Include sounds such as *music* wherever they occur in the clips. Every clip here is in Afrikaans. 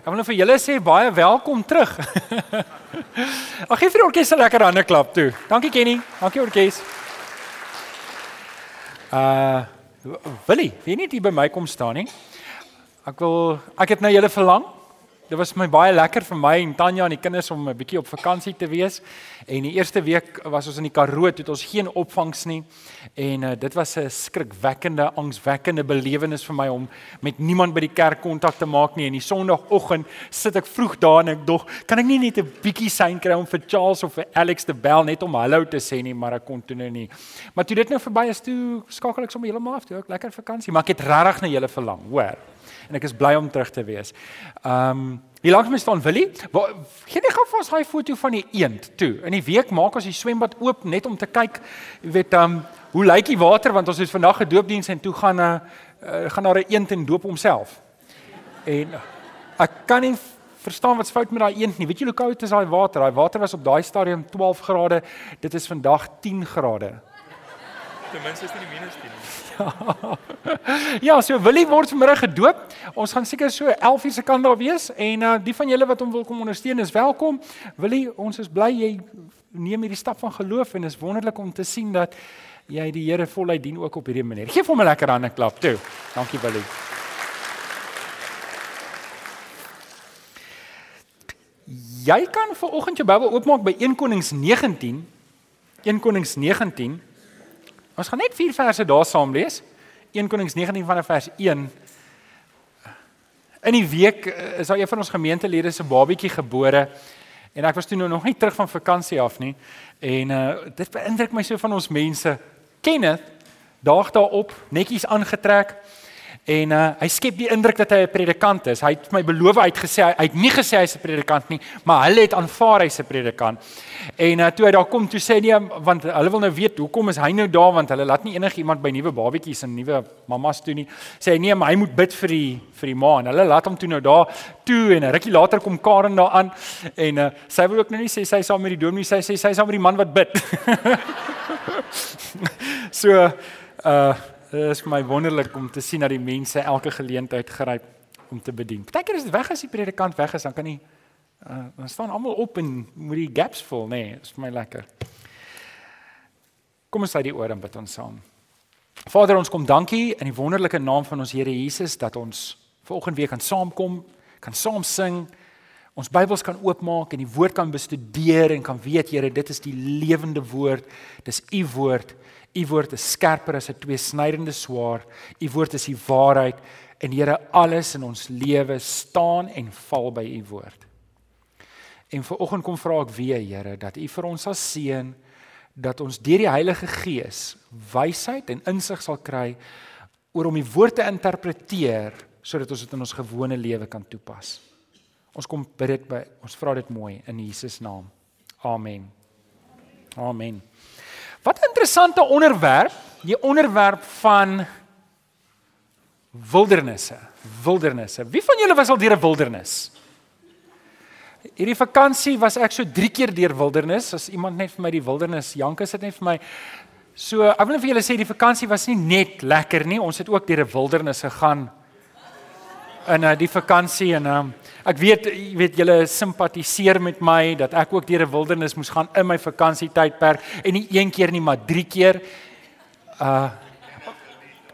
Ek wil net vir julle sê baie welkom terug. *laughs* Ag gee vir die orkes 'n lekker hande klap toe. Dankie Kenny. Dankie orkes. Uh Willie, wie net hier by my kom staan nie. Ek wil ek het nou julle verlang Dit was my baie lekker vir my en Tanya en die kinders om 'n bietjie op vakansie te wees. En die eerste week was ons in die Karoo, het ons geen opvangs nie. En uh, dit was 'n skrikwekkende, angswekkende belewenis vir my om met niemand by die kerk kontak te maak nie. En die Sondagoggend sit ek vroeg daar en ek dog, kan ek nie net 'n bietjie sein kry om vir Charles of vir Alex te bel net om hallo te sê nie, maar ek kon toe nou nie. Maar toe dit nou verby is, toe skakel ek sommer heeltemal af, toe ek lekker vakansie, maar ek het regtig na julle verlang, hoor en ek is bly om terug te wees. Um hier langs my staan Willie. Gee net gou vir ons daai foto van die eend toe. In die week maak ons die swembad oop net om te kyk, jy weet, um hoe lyk die water want ons het vandag 'n doopdiens en toe gaan 'n uh, uh, gaan daar 'n eend en doop homself. En ek kan nie verstaan wat's fout met daai eend nie. Weet jy hoe koud is daai water? Daai water was op daai stadium 12 grade. Dit is vandag 10 grade. Ten minste is dit nie minus 10 nie. *laughs* ja, so Willie word vanmiddag gedoop. Ons gaan seker so 11 uur se kant daar wees en uh die van julle wat hom wil kom ondersteun is welkom. Willie, ons is bly jy neem hierdie stap van geloof en is wonderlik om te sien dat jy die Here voluit dien ook op hierdie manier. Geef hom 'n lekker hande klap toe. Dankie Willie. Jy kan vir oggend jou Bybel oopmaak by 1 Konings 19. 1 Konings 19 Ons gaan net vier verse daar saam lees. 1 Konings 19 vanaf vers 1. In die week eh, is daar een van ons gemeentelede se babietjie gebore en ek was toe nou nog nie terug van vakansie af nie en uh dit beïndruk my so van ons mense. Kenneth daag daarop netjies aangetrek En uh, hy skep die indruk dat hy 'n predikant is. Hy het my beloof hy het gesê hy het nie gesê hy's 'n predikant nie, maar hulle het aanvaar hy's 'n predikant. En uh, toe hy daar kom, toe sê nee, want hulle wil nou weet hoekom is hy nou daar want hulle laat nie enigiemand by nuwe babetjies en nuwe mammas toe nie. Sê hy nee, maar hy moet bid vir die vir die ma en hulle laat hom toe nou daar toe en 'n rukkie later kom Karen daar aan en uh, sy wil ook nou nie sê sy saam met die dominee sy sê sy saam met die man wat bid. *laughs* so uh Dit is vir my wonderlik om te sien dat die mense elke geleentheid gryp om te bedien. Partykeer is dit weg as die predikant weg is, dan kan nie uh, dan staan almal op en moet die gaps vul, nê. Nee, is vir my lekker. Kom ons sê die oor en bid ons saam. Vader, ons kom dankie in die wonderlike naam van ons Here Jesus dat ons vanoggend weer kan saamkom, kan saam sing, ons Bybels kan oopmaak en die woord kan bestudeer en kan weet, Here, dit is die lewende woord. Dis u woord. U woord is skerper as 'n tweesnydende swaard. U woord is die waarheid en Here alles in ons lewe staan en val by u woord. En vir oggend kom vra ek weer Here dat u vir ons sal seën dat ons deur die Heilige Gees wysheid en insig sal kry oor om die woord te interpreteer sodat ons dit in ons gewone lewe kan toepas. Ons kom bid dit by ons vra dit mooi in Jesus naam. Amen. Amen. Wat 'n interessante onderwerp, die onderwerp van wildernisse, wildernisse. Wie van julle was al deur 'n wildernis? Hierdie vakansie was ek so 3 keer deur wildernis. As iemand net vir my die wildernis, Janke sit net vir my. So, ek wil net vir julle sê die vakansie was nie net lekker nie. Ons het ook deur 'n wildernis gegaan in uh, die vakansie en um, ek weet jy weet julle simpatiseer met my dat ek ook deur 'n wildernis moes gaan in my vakansietydperk en nie een keer nie maar 3 keer. Uh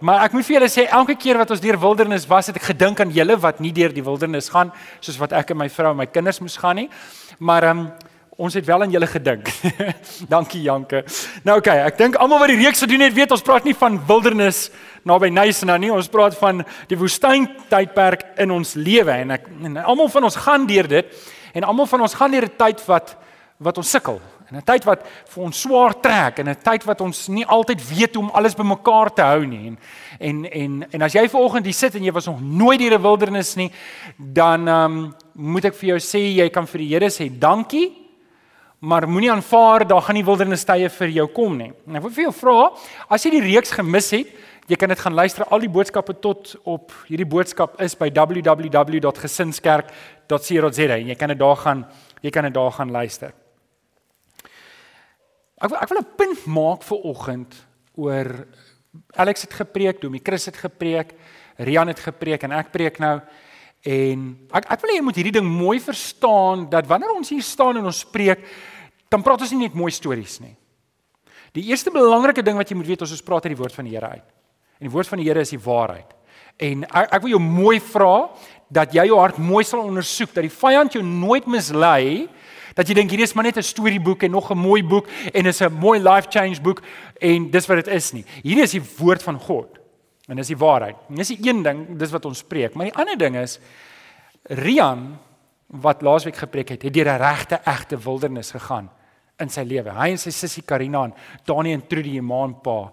Maar ek moet vir julle sê elke keer wat ons deur wildernis was, het ek gedink aan julle wat nie deur die wildernis gaan soos wat ek en my vrou en my kinders moes gaan nie. Maar ehm um, Ons het wel aan julle gedink. *laughs* Dankie Janke. Nou oké, okay, ek dink almal wat die reeks gedoen het, weet ons praat nie van wildernis naby Nysna nie. Ons praat van die woestyn tydperk in ons lewe en ek en almal van ons gaan deur dit en almal van ons gaan deur 'n tyd wat wat ons sukkel. En 'n tyd wat vir ons swaar trek en 'n tyd wat ons nie altyd weet hoe om alles bymekaar te hou nie. En en en, en as jy vanoggend hier sit en jy was nog nooit deur 'n wildernis nie, dan ehm um, moet ek vir jou sê jy kan vir die Here sê dankie maar moenie aanvaar daar gaan nie wildernistye vir jou kom nie. En ek wil vir jou vra, as jy die reeks gemis het, jy kan dit gaan luister al die boodskappe tot op hierdie boodskap is by www.gesinskerk.co.za en jy kan dit daar gaan jy kan dit daar gaan luister. Ek wil ek wil 'n punt maak vir oggend oor Alex het gepreek, Domie Chris het gepreek, Rian het gepreek en ek preek nou En ek ek wil hê jy moet hierdie ding mooi verstaan dat wanneer ons hier staan en ons preek, dan praat ons nie net mooi stories nie. Die eerste belangrike ding wat jy moet weet is ons praat uit die woord van die Here uit. En die woord van die Here is die waarheid. En ek, ek wil jou mooi vra dat jy jou hart mooi sal ondersoek dat die vyand jou nooit mislei dat jy dink hierdie is maar net 'n storieboek en nog 'n mooi boek en is 'n mooi life change boek en dis wat dit is nie. Hierdie is die woord van God. En dis die waarheid. En dis die een ding, dis wat ons spreek. Maar die ander ding is Rian wat laasweek gepreek het, het deur 'n regte egte wildernis gegaan in sy lewe. Hy en sy sussie Karina en Dani en Trudy en ma en pa.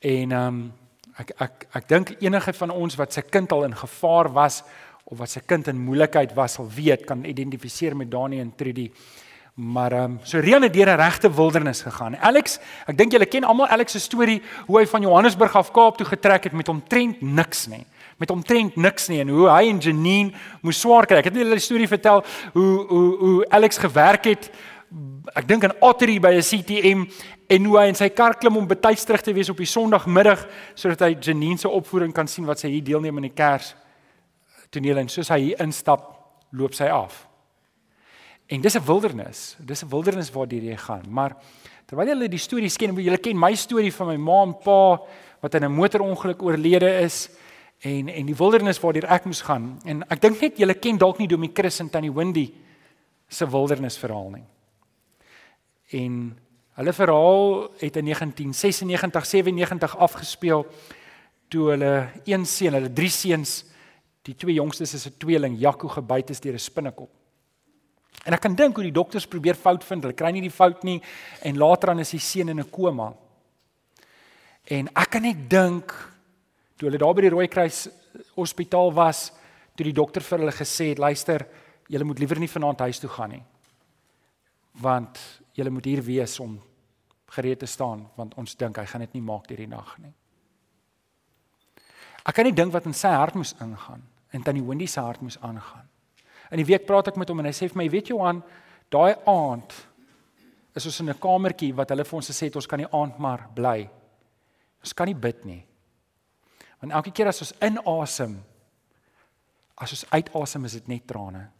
En ehm um, ek ek ek dink enige van ons wat sy kind al in gevaar was of wat sy kind in moeilikheid was sal weet kan identifiseer met Dani en Trudy. Maar ehm um, so Rian het deur 'n regte wildernis gegaan. Alex, ek dink julle ken almal Alex se storie hoe hy van Johannesburg af Kaap toe getrek het met omtrent niks nie. Met omtrent niks nie en hoe hy en Janine moes swaar kry. Ek het net hulle storie vertel hoe hoe hoe Alex gewerk het ek dink in Ottery by 'n CTM en hoe hy in sy kar klim om betyds terug te wees op die Sondagmiddag sodat hy Janine se opvoering kan sien wat sy hier deelneem aan die Kers toneel en soos hy hier instap, loop sy af. En dis 'n wildernis. Dis 'n wildernis waardeur jy gaan. Maar terwyl jy die storie ken, jy ken my storie van my ma en pa wat in 'n motorongeluk oorlede is en en die wildernis waardeur ek moes gaan. En ek dink net julle ken dalk nie Domie Chris en Tannie Windy se wildernisverhaal nie. En hulle verhaal het in 1996 97 afgespeel toe hulle een seun, hulle drie seuns Die twee jongstes is 'n tweeling, Jaco gebyt is deur 'n spinnekop. En ek kan dink hoe die dokters probeer fout vind, hulle kry nie die fout nie en later dan is die seun in 'n koma. En ek kan net dink toe hulle daar by die Rooikruis Hospitaal was, toe die dokter vir hulle gesê het, luister, julle moet liewer nie vanaand huis toe gaan nie. Want julle moet hier wees om gereed te staan want ons dink hy gaan dit nie maak deur die nag nie. Ek kan nie dink wat in sy hart moes ingaan en tannie Wendy se hart moes aangaan. In die week praat ek met hom en hy sê vir my, weet Johan, daai aand is ons in 'n kamertjie wat hulle vir ons gesê het ons kan die aand maar bly. Ons kan nie bid nie. Want elke keer as ons inasem, as ons uitasem is dit net trane.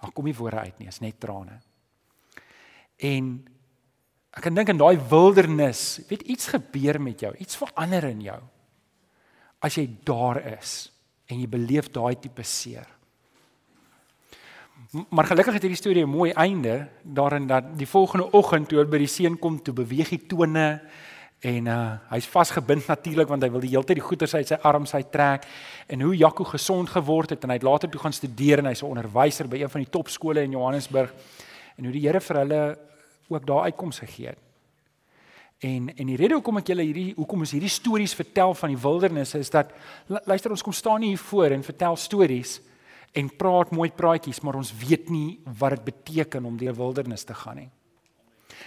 Dan kom nie woorde uit nie, is net trane. En ek kan dink in daai wildernis, weet iets gebeur met jou, iets verander in jou. As jy daar is en jy beleef daai tipe seer. Maar gelukkig het hierdie storie 'n mooi einde daarin dat die volgende oggend toe by die seun kom toe beweeg hy tone en uh hy's vasgebind natuurlik want hy wil die hele tyd die goeters uit sy arms uit trek en hoe Jaco gesond geword het en hy het later toe gaan studeer en hy's 'n onderwyser by een van die topskole in Johannesburg en hoe die Here vir hulle ook daar uitkoms gegee het. En en die rede hoekom ek julle hierdie hoekom ons hierdie stories vertel van die wildernis is dat luister ons kom staan hier voor en vertel stories en praat mooi praatjies, maar ons weet nie wat dit beteken om deur wildernis te gaan nie.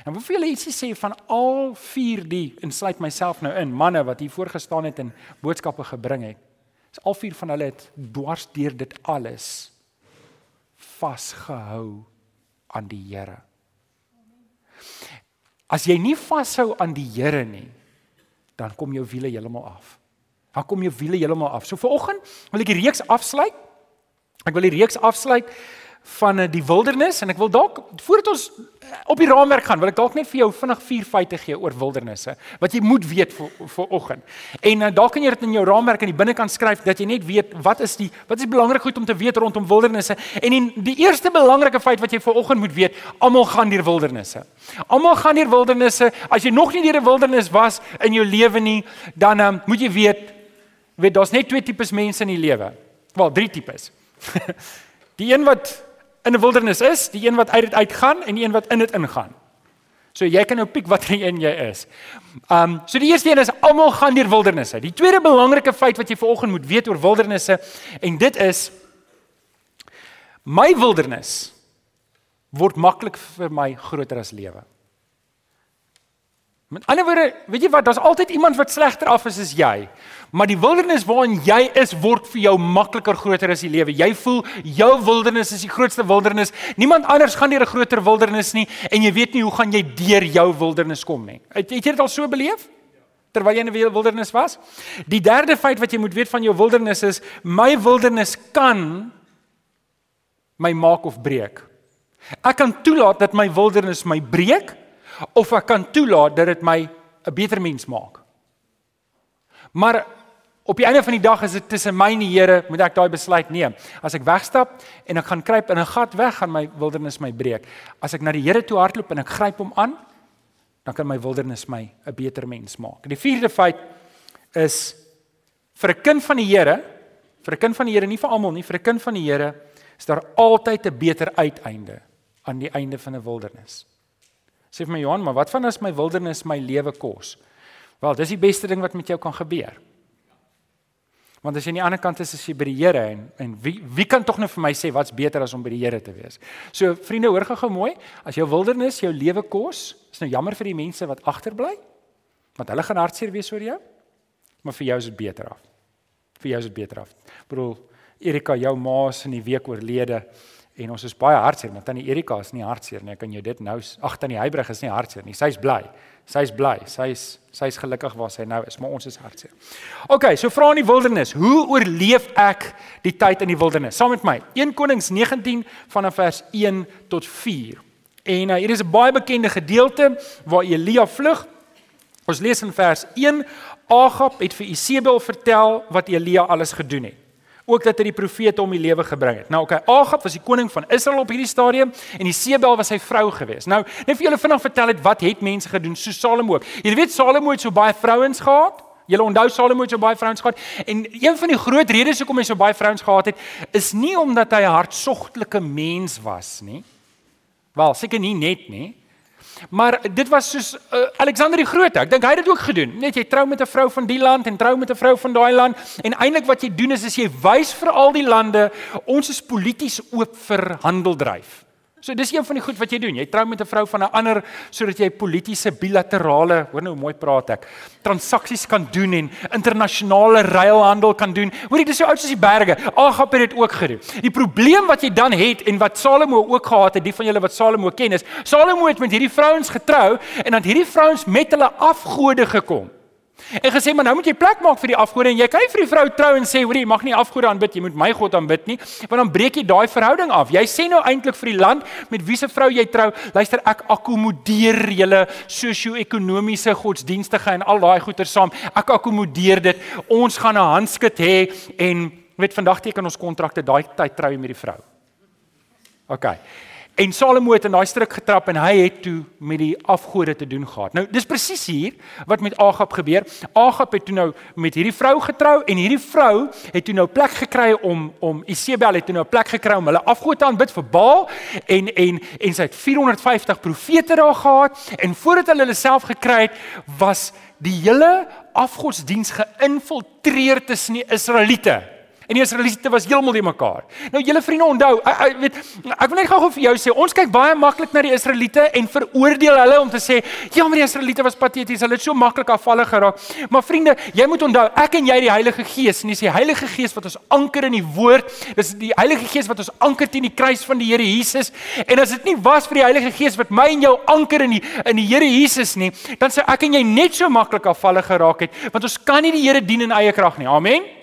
En wil vir julle ietsie sê van al vier die insluit myself nou in, manne wat hier voorgestaan het en boodskappe gebring het. Is al vier van hulle het dwars deur dit alles vasgehou aan die Here. As jy nie vashou aan die Here nie, dan kom jou wiele heeltemal af. Dan kom jou wiele heeltemal af. So viroggend wil ek die reeks afsluit. Ek wil die reeks afsluit van eh, die wildernis en ek wil dalk voordat ons eh, op die raamwerk gaan, wil ek dalk net vir jou vinnig vier feite gee oor wildernisse wat jy moet weet vir vir oggend. En uh, dalk kan jy dit in jou raamwerk aan die binnekant skryf dat jy net weet wat is die wat is belangrik goed om te weet rondom wildernisse. En die, die eerste belangrike feit wat jy vir oggend moet weet, almal gaan deur wildernisse. Almal gaan deur wildernisse. As jy nog nie deur 'n wildernis was in jou lewe nie, dan um, moet jy weet weet daar's net twee tipes mense in die lewe. Wel, drie tipes. *laughs* die een wat in 'n wildernis is, die een wat uit dit uitgaan en die een wat in dit ingaan. So jy kan nou piek wat een jy is. Um so die eerste een is almal gaan deur wildernisse. Die tweede belangrike feit wat jy vanoggend moet weet oor wildernisse en dit is my wildernis word maklik vir my groter as lewe. Met ander woorde, weet jy wat, daar's altyd iemand wat slegter af is as jy. Maar die wildernis waarin jy is word vir jou makliker groter as die lewe. Jy voel jou wildernis is die grootste wildernis. Niemand anders gaan deur 'n groter wildernis nie en jy weet nie hoe gaan jy deur jou wildernis kom nie. Het, het jy dit al so beleef? terwyl jy in die wildernis was. Die derde feit wat jy moet weet van jou wildernis is my wildernis kan my maak of breek. Ek kan toelaat dat my wildernis my breek of ek kan toelaat dat dit my 'n beter mens maak. Maar op die einde van die dag is dit tussen my en die Here moet ek daai besluit neem. As ek wegstap en ek gaan kruip in 'n gat weg, gaan my wildernis my breek. As ek na die Here toe hardloop en ek gryp hom aan, dan kan my wildernis my 'n beter mens maak. Die vierde feit is vir 'n kind van die Here, vir 'n kind van die Here, nie vir almal nie, vir 'n kind van die Here is daar altyd 'n beter uiteinde aan die einde van 'n wildernis. Sê vir my Johan, maar wat van as my wildernis my lewe kos? Wel, dis die beste ding wat met jou kan gebeur. Want as jy aan die ander kant is as jy by die Here en en wie wie kan tog nou vir my sê wat's beter as om by die Here te wees? So vriende, hoor gou mooi, as jou wildernis jou lewe kos, is nou jammer vir die mense wat agterbly, want hulle gaan hartseer wees oor jou. Maar vir jou is dit beter af. Vir jou is dit beter af. Bedoel, Erika, jou ma is in die week oorlede en ons is baie hartseer, maar tannie Erika is nie hartseer nie. Ek kan jou dit nou ag tannie Heybrug is nie hartseer nie. Sy's bly. Sy's bly. Sy's sy's gelukkig waar sy nou is, maar ons is hartseer. OK, so vra in die wildernis, hoe oorleef ek die tyd in die wildernis? Saam met my. 1 Konings 19 vanaf vers 1 tot 4. En uh, hier is 'n baie bekende gedeelte waar Elia vlug. Ons lees in vers 1: Agab het vir Isebel vertel wat Elia alles gedoen het ook dat hy die profete om die lewe gebring het. Nou okay, Agab was die koning van Israel op hierdie stadium en Isebel was sy vrou gewees. Nou, net vir julle vinnig vertel het wat het mense gedoen so Salomo ook. Jy weet Salomo het so baie vrouens gehad. Julle onthou Salomo het so baie vrouens gehad en een van die groot redes hoekom hy so baie vrouens gehad het, is nie omdat hy 'n hartsogtelike mens was nie. Wel, seker nie net nie. Maar dit was soos uh, Alexander die Groot. Ek dink hy het dit ook gedoen. Net jy trou met 'n vrou van die land en trou met 'n vrou van daai land en eintlik wat jy doen is as jy wys vir al die lande ons is polities oop vir handeldryf. So dis een van die goed wat jy doen. Jy trou met 'n vrou van 'n ander sodat jy politieke bilaterale, hoor nou mooi praat ek, transaksies kan doen en internasionale ruilhandel kan doen. Hoorie, dis so oud soos die berge. Agap het dit ook gedoen. Die probleem wat jy dan het en wat Salomo ook gehad het, die van julle wat Salomo ken is, Salomo het met hierdie vrouens getrou en dan hierdie vrouens met hulle afgode gekom. En gesê maar nou moet jy plek maak vir die afgode en jy kan nie vir die vrou trou en sê hoor jy mag nie afgode aanbid jy moet my God aanbid nie want dan breek jy daai verhouding af. Jy sê nou eintlik vir die land met wiese vrou jy trou, luister ek akkommodeer julle sosio-ekonomiese godsdienstige en al daai goeder saam. Ek akkommodeer dit. Ons gaan 'n handskud hê en weet vandag teken ons kontrakte daai tyd trou jy met die vrou. OK. En Salomo het in daai struik getrap en hy het toe met die afgode te doen gehad. Nou, dis presies hier wat met Agab gebeur. Agab het toe nou met hierdie vrou getrou en hierdie vrou het toe nou plek gekry om om Isebel het toe nou plek gekry om hulle afgode te aanbid vir Baal en en en sy het 450 profete daar gehad en voordat hulle hulle self gekry het, was die hele afgodsdiens geïnfiltreer tussen die Israeliete. En die Israeliete was heeltemal die mekaar. Nou julle vriende onthou, ek, ek weet ek wil net gou-gou vir jou sê, ons kyk baie maklik na die Israeliete en veroordeel hulle om te sê, ja, maar die Israeliete was pateties, hulle het so maklik afvallig geraak. Maar vriende, jy moet onthou, ek en jy die Heilige Gees, en dis die Heilige Gees wat ons anker in die woord, dis die Heilige Gees wat ons anker teen die kruis van die Here Jesus. En as dit nie was vir die Heilige Gees wat my en jou anker in die in die Here Jesus nie, dan sou ek en jy net so maklik afvallig geraak het, want ons kan nie die Here dien in eie krag nie. Amen.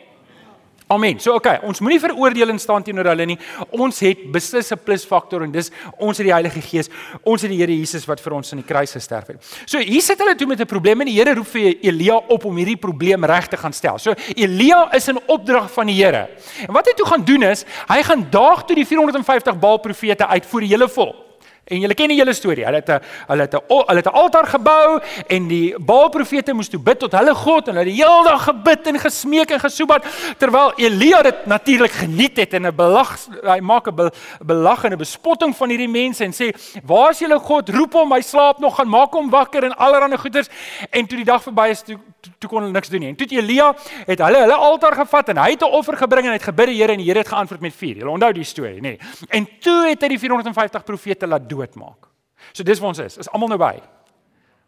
Amen. So okay, ons moenie veroordeel en staan teenoor hulle nie. Ons het beslis 'n plusfaktor en dis ons het die Heilige Gees. Ons het die Here Jesus wat vir ons aan die kruis gesterf het. So hier sit hulle toe met 'n probleem en die Here roep vir Elia op om hierdie probleem reg te gaan stel. So Elia is in opdrag van die Here. En wat hy toe gaan doen is, hy gaan daag toe die 450 Baal profete uit voor die hele volk. En julle ken die hele storie. Hulle het 'n hulle het 'n hulle het 'n altaar gebou en die Baal-profete moes toe bid tot hulle God en hulle het die hele dag gebid en gesmeek en gesoebat terwyl Elia dit natuurlik geniet het en 'n belag hy maak 'n belag en 'n bespotting van hierdie mense en sê: "Waar is julle God? Roep hom, hy slaap nog, gaan maak hom wakker en allerlei goeters." En toe die dag verby is toe toe, kon hulle niks doen nie. En toe Elia het hulle hulle altaar gevat en hy het 'n offer gebring en hy het gebid die Here en die Here het geantwoord met vuur. Julle onthou die storie, nê? Nee. En toe het hy die 450 profete laat doodmaak. So dis waar ons is. Is almal nou by?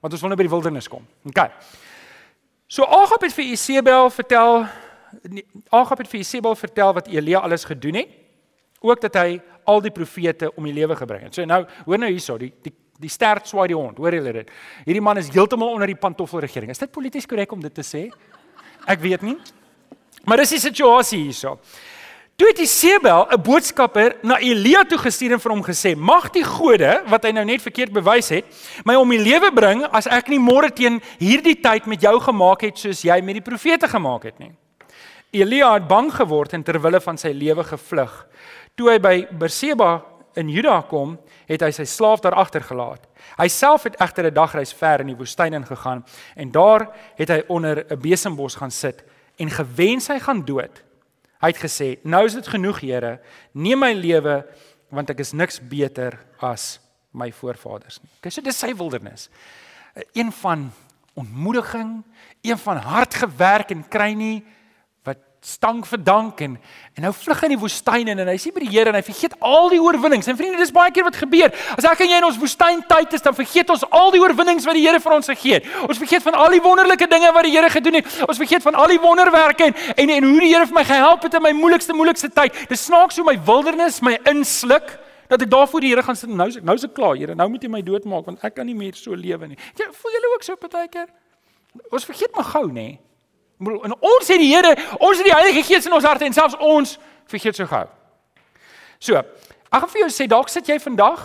Want ons wil nou by die wildernis kom. OK. So Agab het vir Isebel vertel Agab het vir Isebel vertel wat Elia alles gedoen het. Ook dat hy al die profete om die lewe gebring het. So nou, hoor nou hierso, die die Die stert swaai die hond. Hoor julle dit? Hierdie man is heeltemal onder die pantoffelregering. Is dit polities korrek om dit te sê? Ek weet nie. Maar dis die situasie hierso. Toe het Isebel 'n boodskapper na Elia toe gestuur en vir hom gesê: "Mag die gode wat hy nou net verkeerd bewys het, my om die lewe bring as ek nie môre teen hierdie tyd met jou gemaak het soos jy met die profete gemaak het nie." Elia het bang geword en ter wille van sy lewe gevlug. Toe hy by Berseba in Juda kom, het hy sy slaaf daar agtergelaat. Hy self het egter 'n dagreis ver in die woestyn ingegaan en daar het hy onder 'n besembos gaan sit en gewens hy gaan dood. Hy het gesê: "Nou is dit genoeg, Here. Neem my lewe want ek is niks beter as my voorvaders nie." Okay, so dis sy wildernis. Een van ontmoediging, een van hard gewerk en kry nie stank vir dank en en nou vlug hy in die woestyn in en hy sien by die Here en hy vergeet al die oorwinnings. En vriende, dis baie keer wat gebeur. As ek en jy in ons woestyntyd is, dan vergeet ons al die oorwinnings wat die Here vir ons gegee het. Ons vergeet van al die wonderlike dinge wat die Here gedoen het. Ons vergeet van al die wonderwerke en en, en hoe die Here vir my gehelp het in my moeilikste moeilikste tyd. Dis snaaks hoe my wildernis my insluk dat ek daar voor die Here gaan en nou nou is ek klaar, Here. Nou moet jy my doodmaak want ek kan nie meer so lewe nie. Jy voel julle ook so partykeer? Ons vergeet maar gou, nê? Nee. En ons het die Here, ons het die Heilige Gees in ons harte en selfs ons vergeet so gou. So, ek gaan vir jou sê dalk sit jy vandag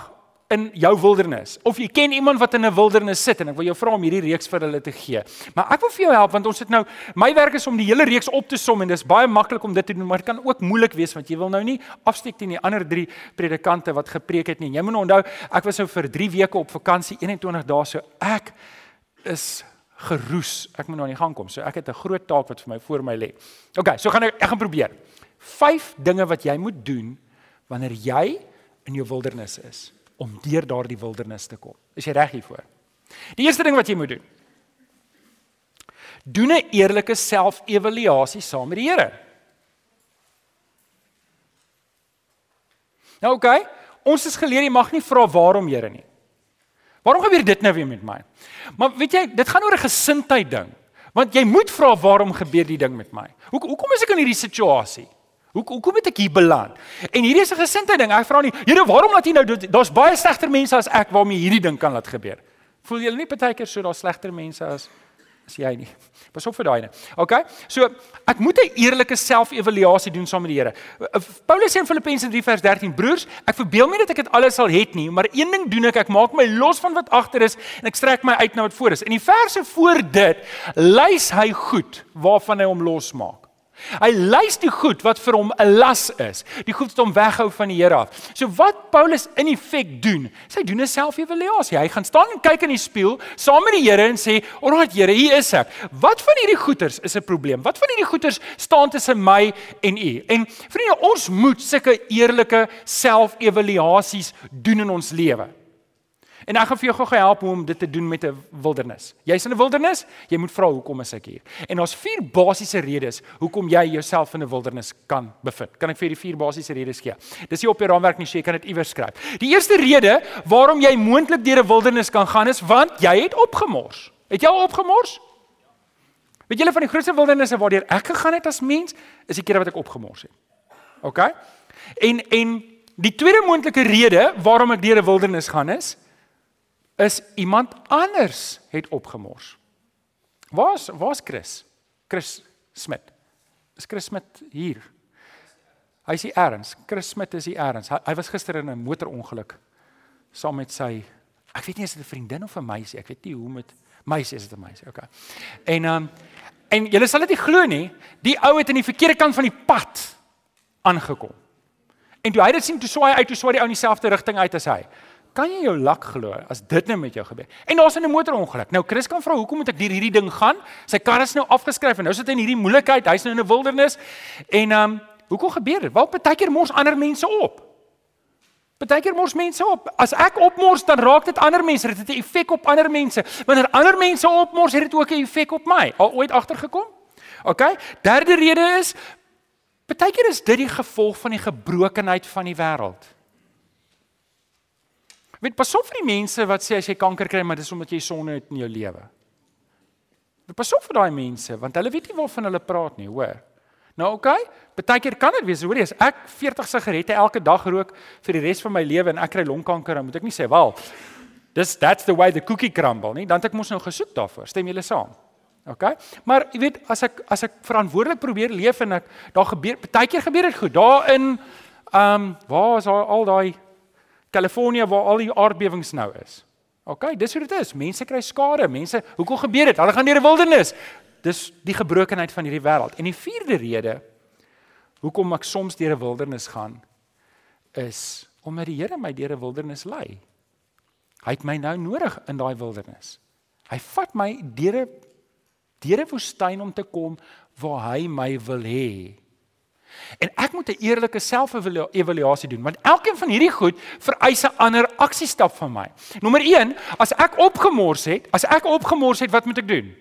in jou wildernis of jy ken iemand wat in 'n wildernis sit en ek wil jou vra om hierdie reeks vir hulle te gee. Maar ek wil vir jou help want ons het nou my werk is om die hele reeks op te som en dis baie maklik om dit te doen maar dit kan ook moeilik wees want jy wil nou nie afsteek teen die ander 3 predikante wat gepreek het nie. Jy moet onthou ek was nou vir 3 weke op vakansie 21 dae so ek is geroes. Ek moet nou aan die gang kom. So ek het 'n groot taak wat vir my voor my lê. OK, so gaan ek ek gaan probeer. Vyf dinge wat jy moet doen wanneer jy in jou wildernis is om deur daardie wildernis te kom. Is jy reg hiervoor? Die eerste ding wat jy moet doen. Doen 'n eerlike self-evaluasie saam met die Here. Nou oké, okay, ons is geleer jy mag nie vra waarom Here nie. Waarom gebeur dit nou weer met my? Maar weet jy, dit gaan oor 'n gesindheid ding. Want jy moet vra waarom gebeur die ding met my? Hoe hoekom is ek in hierdie situasie? Hoe hoekom het ek hier beland? En hierdie is 'n gesindheid ding. Ek vra nie, Here, waarom laat U nou daar's baie slegter mense as ek waarmee hierdie ding kan laat gebeur? Voel jy nie partykeer so daar's slegter mense as as jy nie. Pas op vir daai ene. OK? So, ek moet 'n eerlike self-evaluasie doen saam met die Here. Eh, Paulus sê in Filippense 3 vers 13: "Broers, ek verbeel my dat ek dit alles sal het nie, maar een ding doen ek, ek maak my los van wat agter is en ek strek my uit na wat voor is." In die verse voor dit, lys hy goed waarvan hy hom losmaak. Hy lys die goed wat vir hom 'n las is, die goed wat hom weghou van die Here af. So wat Paulus in effek doen, hy doen 'n self-evaluasie. Hy gaan staan en kyk in die spieël saam met die Here en sê, "Alraai Here, hier is ek. Wat van hierdie goeters is 'n probleem? Wat van hierdie goeters staan tussen my en U?" En vriende, ons moet sulke eerlike self-evaluasies doen in ons lewe. En ek gaan vir jou gou help hoe om dit te doen met 'n wildernis. Jy's in 'n wildernis, jy moet vra hoekom is ek hier? En daar's vier basiese redes hoekom jy jouself in 'n wildernis kan bevind. Kan ek vir die vier basiese redes gee? Dis nie op jou raamwerk nie, so jy kan dit iewers skryf. Die eerste rede waarom jy moontlik deur 'n wildernis kan gaan is want jy het opgemors. Het jy al opgemors? Weet julle van die grootste wildernisse waardeur ek gegaan het as mens, is die kere wat ek opgemors het. OK? En en die tweede moontlike rede waarom ek deur 'n wildernis gaan is is iemand anders het opgemors. Waar's waar's Chris? Chris Smit. Is Chris Smit hier? Hy is hier erns. Chris Smit is hier erns. Hy, hy was gister in 'n motorongeluk saam met sy ek weet nie is dit 'n vriendin of 'n meisie, ek weet nie hoe met meisie is dit 'n meisie. Okay. En um en julle sal dit nie glo nie, die ou het aan die verkeerde kant van die pad aangekom. En toe hy dit sien, toe swaai hy uit, toe swaai die ou in dieselfde rigting uit as hy. Kan jy jou lak glo as dit nou met jou gebeur? En daar's 'n motorongeluk. Nou Chris kan vra hoekom moet ek deur hierdie ding gaan? Sy kar is nou afgeskryf en nou sit hy in hierdie moeilikheid. Hy's nou in 'n wildernis. En ehm um, hoekom gebeur dit? Waar partykeer mors ander mense op? Partykeer mors mense op. As ek opmors, dan raak dit ander mense. Dit het 'n effek op ander mense. Wanneer ander mense opmors, het dit ook 'n effek op my. Al ooit agtergekom? OK. Derde rede is partykeer is dit die gevolg van die gebrokenheid van die wêreld. Weet pas op vir die mense wat sê as jy kanker kry, maar dis omdat jy sonde het in jou lewe. Pas op vir daai mense want hulle weet nie waarvan hulle praat nie, hoor. Nou oké, okay, partykeer kan dit wees, hoorie, as ek 40 sigarette elke dag rook vir die res van my lewe en ek kry longkanker, dan moet ek nie sê, "Wel, Dis that's the way the cookie crumble, nie? Dan het ek mos nou gesoek daarvoor. Stem julle saam? OK? Maar jy weet, as ek as ek verantwoordelik probeer leef en ek daar gebeur partykeer gebeur dit goed. Daarin ehm um, waar is al, al daai Kalifornië waar al die aardbewings nou is. OK, dis hoe dit is. Mense kry skade. Mense, hoekom gebeur dit? Hulle gaan deur 'n wildernis. Dis die gebrokenheid van hierdie wêreld. En die vierde rede hoekom ek soms deur 'n wildernis gaan is omdat die Here my deur 'n wildernis lei. Hy het my nou nodig in daai wildernis. Hy vat my deur 'n deur 'n woestyn om te kom waar hy my wil hê. En ek moet 'n eerlike selfevaluasie doen want elkeen van hierdie goed vereis 'n ander aksiestap van my. Nommer 1, as ek opgemors het, as ek opgemors het, wat moet ek doen?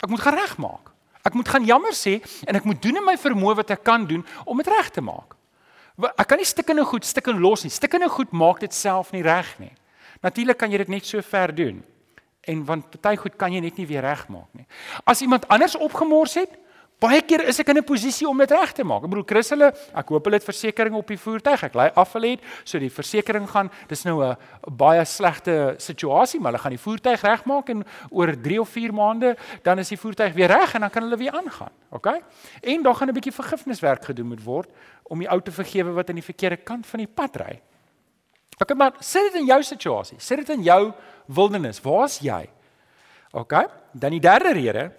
Ek moet gaan regmaak. Ek moet gaan jammer sê en ek moet doen in my vermoë wat ek kan doen om dit reg te maak. Ek kan nie stikkende goed stikken los nie. Stikkende goed maak dit self nie reg nie. Natuurlik kan jy dit net so ver doen. En want party goed kan jy net nie weer regmaak nie. As iemand anders opgemors het, baie keer is ek in 'n posisie om dit reg te maak. Ek bedoel Chris hulle, ek hoop hulle het versekerings op die voertuig. Ek lei af hulle het, so die versekerings gaan, dis nou 'n baie slegte situasie, maar hulle gaan die voertuig regmaak en oor 3 of 4 maande dan is die voertuig weer reg en dan kan hulle weer aangaan. OK? En dan gaan 'n bietjie vergifniswerk gedoen moet word om die ou te vergewe wat aan die verkeerde kant van die pad ry. OK, maar sit dit in jou situasie. Sit dit in jou wildernis. Waar's jy? OK? Dan die derde rede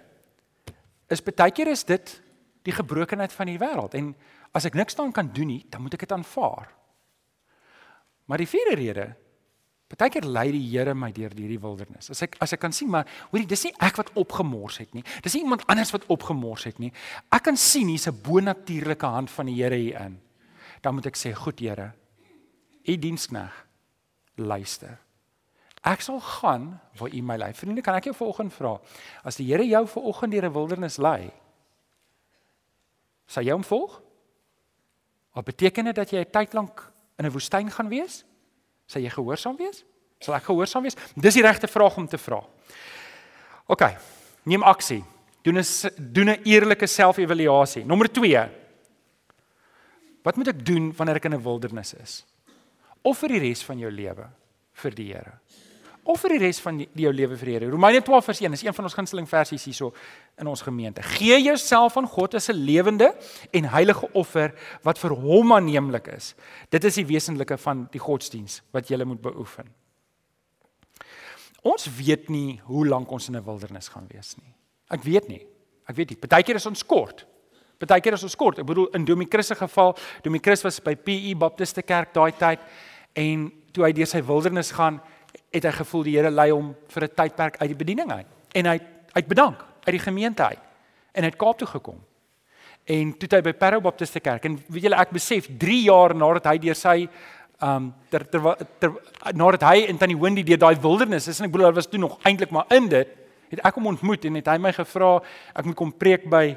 is baie keer is dit die gebrokenheid van die wêreld en as ek niks daaraan kan doen nie, dan moet ek dit aanvaar. Maar die vierde rede, baie keer lei die Here my deur hierdie wildernis. As ek as ek kan sien maar hoorie, dis nie ek wat opgemors het nie. Dis nie iemand anders wat opgemors het nie. Ek kan sien hier's 'n bonatuurlike hand van die Here hierin. Dan moet ek sê, "Goed Here, u dienskneg luister." Ek sal gaan waar U my lei. Vriende, kan ek jou vanoggend vra? As die Here jou vanoggend deur 'n wildernis lei, sal jy hom volg? Wat beteken dit dat jy 'n tyd lank in 'n woestyn gaan wees? Sal jy gehoorsaam wees? Sal ek gehoorsaam wees? Dis die regte vraag om te vra. OK. Neem aksie. Doen 'n doen 'n eerlike selfevaluasie. Nommer 2. Wat moet ek doen wanneer ek in 'n wildernis is? Offer die res van jou lewe vir die Here of vir die res van die, jou lewe vir die Here. Romeine 12 vers 1 is een van ons gunsteling versies hierso in ons gemeente. Gee jouself aan God as 'n lewende en heilige offer wat vir hom aanneemlik is. Dit is die wesenlike van die godsdiens wat jy moet beoefen. Ons weet nie hoe lank ons in 'n wildernis gaan wees nie. Ek weet nie. Ek weet nie. Partykeer is ons kort. Partykeer is ons kort. Ek bedoel in Domie Chris se geval, Domie Chris was by PE Baptiste Kerk daai tyd en toe hy deur sy wildernis gaan, het hy gevoel die Here lei hom vir 'n tydperk uit die bediening uit. En hy uit bedank uit die gemeente uit. En hy het Kaap toe gekom. En toe hy by Parow Baptiste Kerk en weet julle ek besef 3 jaar nadat hy deur sy um ter, ter, ter nadat hy en Tannie Wendy deur daai wildernis is en ek bedoel hy was toe nog eintlik maar in dit het ek hom ontmoet en het hy my gevra ek moet kom preek by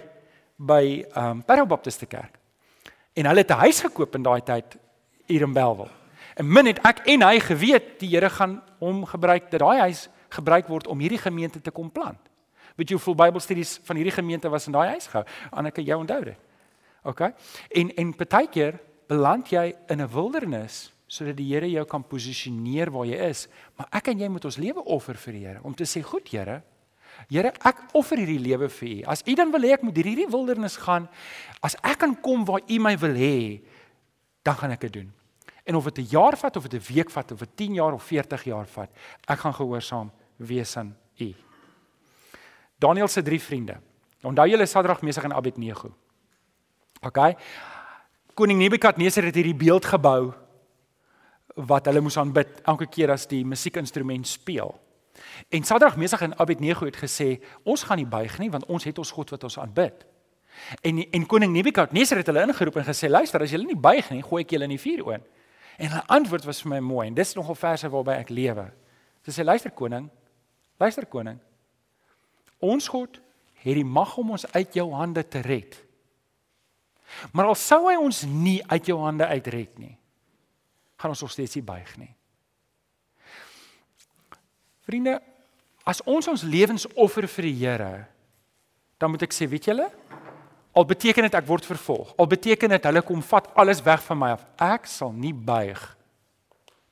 by um Parow Baptiste Kerk. En hulle het 'n huis gekoop in daai tyd hier in Belwel. En min het ek en hy geweet die Here gaan hom gebruik dat daai huis gebruik word om hierdie gemeente te kom plant. Weet jy hoeveel Bybelstudies van hierdie gemeente was in daai huis gehou? Anneke, jy onthou dit. OK. En en partykeer beland jy in 'n wildernis sodat die Here jou kan posisioneer waar jy is, maar ek en jy moet ons lewe offer vir die Here om te sê, "Goed, Here, Here, ek offer hierdie lewe vir U. As U dan wil hê ek moet hierdie wildernis gaan, as ek kan kom waar U my wil hê, dan gaan ek dit doen." En of dit 'n jaar vat of dit 'n week vat of dit 10 jaar of 40 jaar vat, ek gaan gehoorsaam wees aan U. Daniel se drie vriende. Onthou julle Sadrag, Mesach en Abednego. OK. Koning Nebukadneser het hierdie beeld gebou wat hulle moes aanbid elke keer as die musiekinstrument speel. En Sadrag, Mesach en Abednego het gesê, ons gaan nie buig nie want ons het ons God wat ons aanbid. En en koning Nebukadneser het hulle ingeroep en gesê, luister, as julle nie buig nie, gooi ek julle in die vuur oond. En hulle antwoord was vir my mooi en dis nogal verse waarby ek lewe. Sy sê luister koning, luister koning. Ons God het die mag om ons uit jou hande te red. Maar al sou hy ons nie uit jou hande uitred nie, gaan ons nog steeds nie buig nie. Vriende, as ons ons lewens offer vir die Here, dan moet ek sê, weet julle, Al beteken dit ek word vervolg. Al beteken dit hulle kom vat alles weg van my af. Ek sal nie buig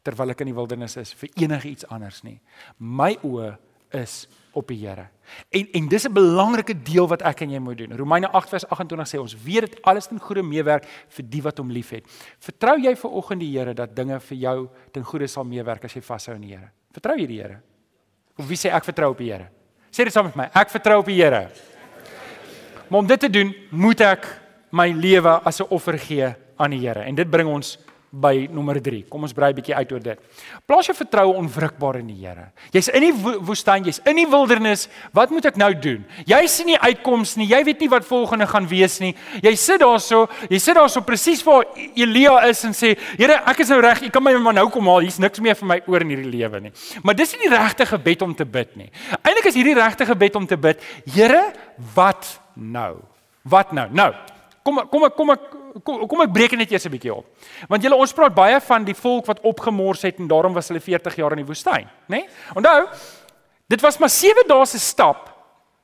terwyl ek in die wildernis is vir enigiets anders nie. My oë is op die Here. En en dis 'n belangrike deel wat ek en jy moet doen. Romeine 8 vers 28 sê ons weet dit alles ten goeie meewerk vir die wat hom liefhet. Vertrou jy ver oggend die Here dat dinge vir jou ten goeie sal meewerk as jy vashou aan die Here? Vertrou jy die Here? Of wie sê ek vertrou op die Here? Sê dit saam met my. Ek vertrou op die Here. Maar om dit te doen, moet ek my lewe as 'n offer gee aan die Here. En dit bring ons by nommer 3. Kom ons brei 'n bietjie uit oor dit. Plaas jou vertroue onwrikbaar in die Here. Jy's in die woestyn, jy's in die wildernis. Wat moet ek nou doen? Jy sien nie uitkoms nie. Jy weet nie wat volgende gaan wees nie. Jy sit daarso, jy sit daarso presies waar Elia is en sê, Here, ek is nou reg. U kan my maar nou kom haal. Hier's niks meer vir my oor in hierdie lewe nie. Maar dis nie die regte gebed om te bid nie. Eintlik is hierdie regte gebed om te bid, Here, wat nou? Wat nou? Nou. Kom kom kom ek kom, kom ek breek net eers 'n bietjie op. Want julle ons praat baie van die volk wat opgemors het en daarom was hulle 40 jaar in die woestyn, né? Nee? Onthou, dit was maar 7 dae se stap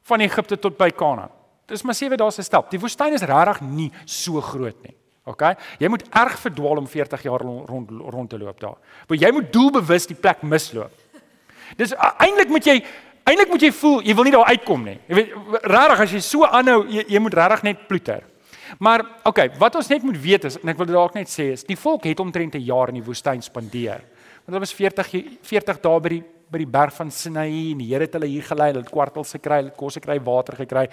van Egipte tot by Kanaan. Dit is maar 7 dae se stap. Die woestyn is regtig nie so groot nie. OK? Jy moet erg verdwaal om 40 jaar rond rond te loop daar. Want jy moet doelbewus die plek misloop. Dis eintlik moet jy eintlik moet jy voel jy wil nie daar uitkom nie. Jy weet regtig as jy so aanhou jy, jy moet regtig net ploeter. Maar okay, wat ons net moet weet is en ek wil dit dalk net sê is die volk het omtrent 'n jaar in die woestyn spandeer. Want hulle was 40 40 dae by die by die berg van Sinai en die Here het hulle hier gelei, hulle het kwartels gekry, hulle het kos gekry, water gekry.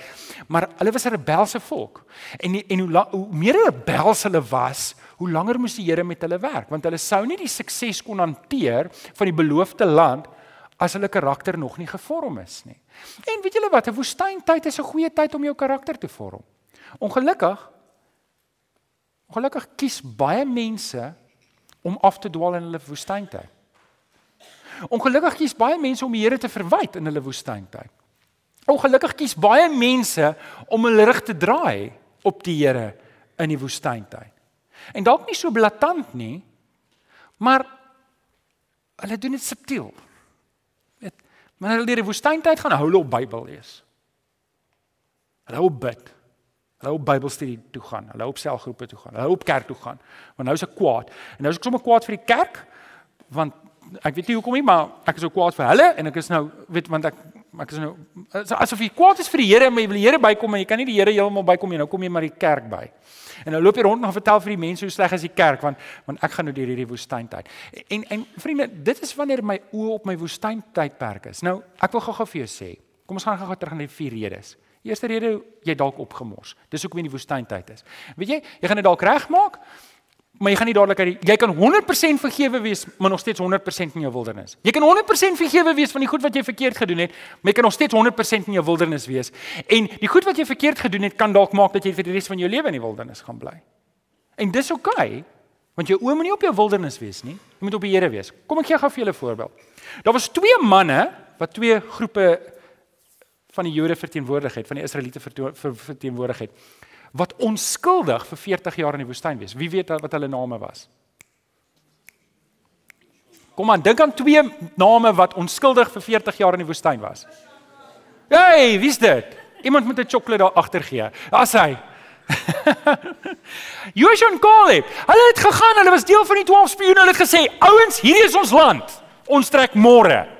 Maar hulle was 'n rebelse volk. En die, en hoe, hoe meer rebels hulle was, hoe langer moes die Here met hulle werk want hulle sou nie die sukses kon hanteer van die beloofde land as hulle karakter nog nie gevorm is nie. En weet julle wat, 'n woestyntyd is 'n goeie tyd om jou karakter te vorm. Ongelukkig ongelukkig kies baie mense om af te dwaal in hulle woestyntyd. Ongelukkig kies baie mense om die Here te verwyd in hulle woestyntyd. Ongelukkig kies baie mense om hulle rug te draai op die Here in die woestyntyd. En dalk nie so blaatant nie, maar hulle doen dit subtiel. Weet, wanneer hulle deur die woestyntyd gaan, hou hulle op Bybel lees. Hulle hou bid. Hulle op Bybelstudie toe gaan, hulle op selgroepe toe gaan, hulle op kerk toe gaan. Want nou is ek kwaad. En nou is ek sommer kwaad vir die kerk want ek weet nie hoekom nie, maar ek is ook kwaad vir hulle en ek is nou weet want ek ek is nou asof jy kwaad is vir die Here, maar jy wil die Here bykom en jy kan nie die Here heeltemal bykom nie. Nou kom jy maar die kerk by. En nou loop jy rond en vertel vir die mense hoe sleg is die kerk want want ek gaan nou deur hierdie woestyntyd. En en vriende, dit is wanneer my oë op my woestyntydperk is. Nou, ek wil gou-gou vir jou sê. Kom ons gaan gou-gou terug na die vier redes. Eerste rede jy dalk opgemors. Dis hoekom jy in die woestyntyd is. Weet jy, jy gaan dit dalk regmaak, maar jy gaan nie dadelik uit jy kan 100% vergewe wees, maar nog steeds 100% in jou wildernis. Jy kan 100% vergewe wees van die goed wat jy verkeerd gedoen het, maar jy kan nog steeds 100% in jou wildernis wees. En die goed wat jy verkeerd gedoen het kan dalk maak dat jy vir die res van jou lewe in die wildernis gaan bly. En dis oukei, okay, want jou oë moet nie op jou wildernis wees nie. Jy moet op die Here wees. Kom ek gee gou vir julle 'n voorbeeld. Daar was twee manne wat twee groepe van die Jode verteenwoordigheid, van die Israeliete verteenwoordigheid wat onskuldig vir 40 jaar in die woestyn was. Wie weet wat hulle name was? Kom aan, dink aan twee name wat onskuldig vir 40 jaar in die woestyn was. Hey, wie's dit? Iemand moet 'n sjokolade daar agter gee. Daar's hy. *laughs* Joshua en Caleb, hulle het gegaan, hulle was deel van die 12 spioene, hulle het gesê, "Ouens, hierdie is ons land. Ons trek môre."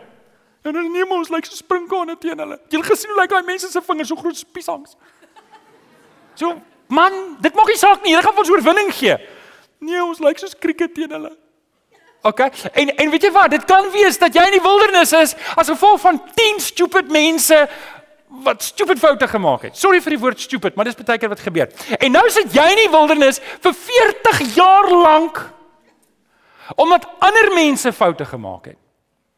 En hulle neem ons lyk like so sprinkane teen hulle. Jy het gesien hoe lyk daai mense se vingers so groot so piesangs. So, man, dit maak nie saak nie. Hulle gaan ons oorwinning gee. Nee, ons lyk like soos krieke teen hulle. OK. En en weet jy wat? Dit kan wees dat jy in die wildernis is as gevolg van 10 stupid mense wat stupid foute gemaak het. Sorry vir die woord stupid, maar dis baie keer wat gebeur. En nou sit jy in die wildernis vir 40 jaar lank omdat ander mense foute gemaak het.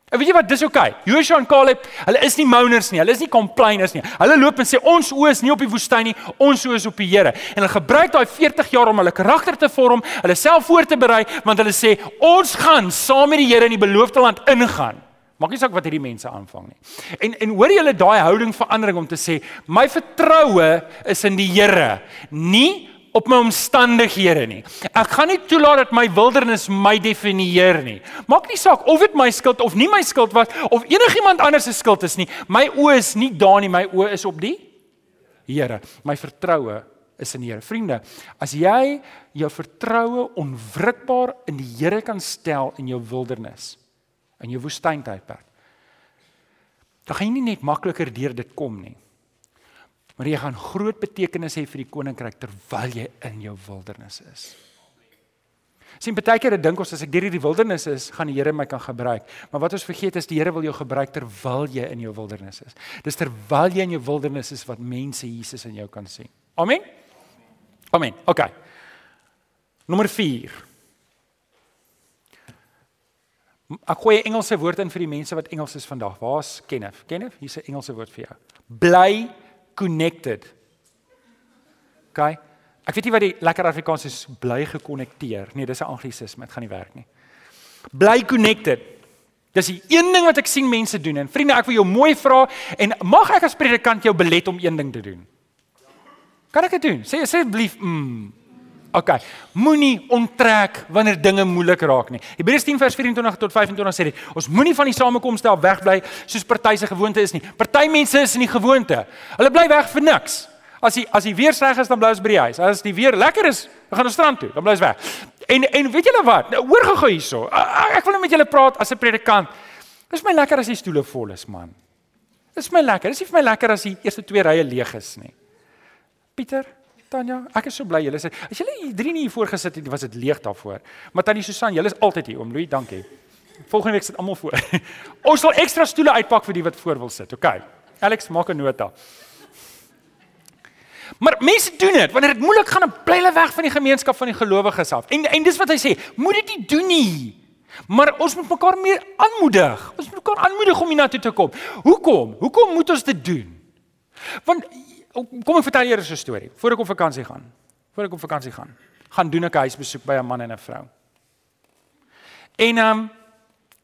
En weet jy wat, dis oukei. Okay. Joshua en Caleb, hulle is nie moaners nie, hulle is nie complainers nie. Hulle loop en sê ons oë is nie op die woestyn nie, ons oë is op die Here. En hulle gebruik daai 40 jaar om hulle karakter te vorm, hulle self voor te berei, want hulle sê ons gaan saam met die Here in die beloofde land ingaan. Maak nie saak wat hierdie mense aanvang nie. En en hoor jy hulle daai houding verandering om te sê my vertroue is in die Here, nie op my omstandighede nie. Ek gaan nie toelaat dat my wildernis my definieer nie. Maak nie saak of dit my skuld of nie my skuld was of enigiemand anders se skuld is nie. My oë is nie daar nie, my oë is op die Here. My vertroue is in die Here. Vriende, as jy jou vertroue onwrikbaar in die Here kan stel in jou wildernis, in jou woestyntydperk, dan gaan jy nie net makliker deur dit kom nie. Maar jy gaan groot betekenis hê vir die koninkryk terwyl jy in jou wildernis is. Sien baie keer dink ons as ek deur hierdie wildernis is, gaan die Here my kan gebruik. Maar wat ons vergeet is die Here wil jou gebruik terwyl jy in jou wildernis is. Dis terwyl jy in jou wildernis is wat mense Jesus in jou kan sien. Amen. Amen. OK. Nommer 4. Ek gooi 'n Engelse woord in vir die mense wat Engels is vandag. Waar's Kenneth? Kenneth, hier's 'n Engelse woord vir jou. Bly connected. OK. Ek weet nie wat die lekker Afrikaans is bly gekonnekteer. Nee, dis 'n anglisisme, dit gaan nie werk nie. Bly connected. Dis die een ding wat ek sien mense doen en vriende, ek wil jou mooi vra en mag ek as predikant jou belet om een ding te doen? Kan ek dit doen? Sê asseblief mm. OK. Moenie onttrek wanneer dinge moeilik raak nie. Hebreërs 10 vers 24 tot 25 sê dit: Ons moenie van die samekomste af wegbly soos party se gewoonte is nie. Party mense is in die gewoonte. Hulle bly weg vir niks. As die as die weer sleg is, dan bly ons by die huis. As die weer lekker is, dan gaan ons strand toe. Dan bly ons weg. En en weet julle wat? Nou hoor gou hierso. Ek wil net met julle praat as 'n predikant. Dis my lekker as die stoele vol is, man. Dis my lekker. Dis nie vir my lekker as die eerste twee rye leeg is nie. Pieter, Tanya, ek is so bly julle is. As julle hier drie nie hier voor gesit het, was dit leeg daarvoor. Maar Tannie Susan, julle is altyd hier, oom Louis, dankie. Volgende week sit almal voor. *laughs* Ons sal ekstra stoele uitpak vir die wat voor wil sit. OK. Alex, maak 'n nota. Maar mense doen dit wanneer dit moeilik gaan, bly hulle weg van die gemeenskap van die gelowiges af. En en dis wat hy sê, moet dit nie doen nie. Maar ons moet mekaar meer aanmoedig. Ons moet mekaar aanmoedig om hiernatoe te kom. Hoekom? Hoekom moet ons dit doen? Want kom ek vertel julle 'n storie voor ek op vakansie gaan. Voor ek op vakansie gaan, gaan doen ek 'n huisbesoek by 'n man en 'n vrou. En ehm um,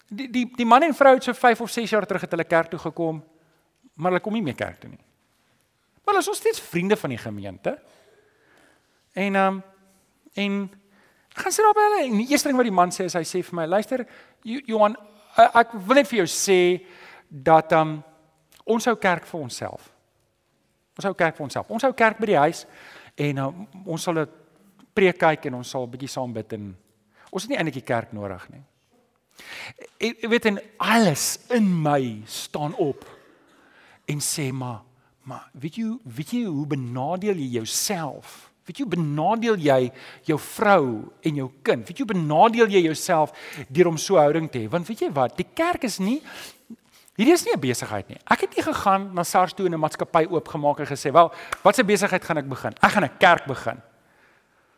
die die die man en vrou het so 5 of 6 jaar terug het hulle kerk toe gekom, maar hulle kom nie meer kerk toe nie. Maar hulle is nog steeds vriende van die gemeente. En ehm um, en gaan sit daar by hulle en die eerste ding wat die man sê is hy sê vir my, luister, Johan, ek wil net vir jou sê dat ehm um, ons hou kerk vir onsself. Ons hou kerk vir onsself. Ons hou kerk by die huis en uh, ons sal 'n preek kyk en ons sal 'n bietjie saam bid en ons het nie eintlik die kerk nodig nie. Ek weet en alles in my staan op en sê maar maar weet jy weet jy hoe benadeel jy jouself? Weet jy benadeel jy jou vrou en jou kind? Weet jy benadeel jy jouself deur om so houding te hê? Want weet jy wat? Die kerk is nie Hierdie is nie 'n besigheid nie. Ek het nie gegaan na SARS toe en 'n maatskappy oopgemaak en gesê, "Wel, wat 'n besigheid gaan ek begin? Ek gaan 'n kerk begin."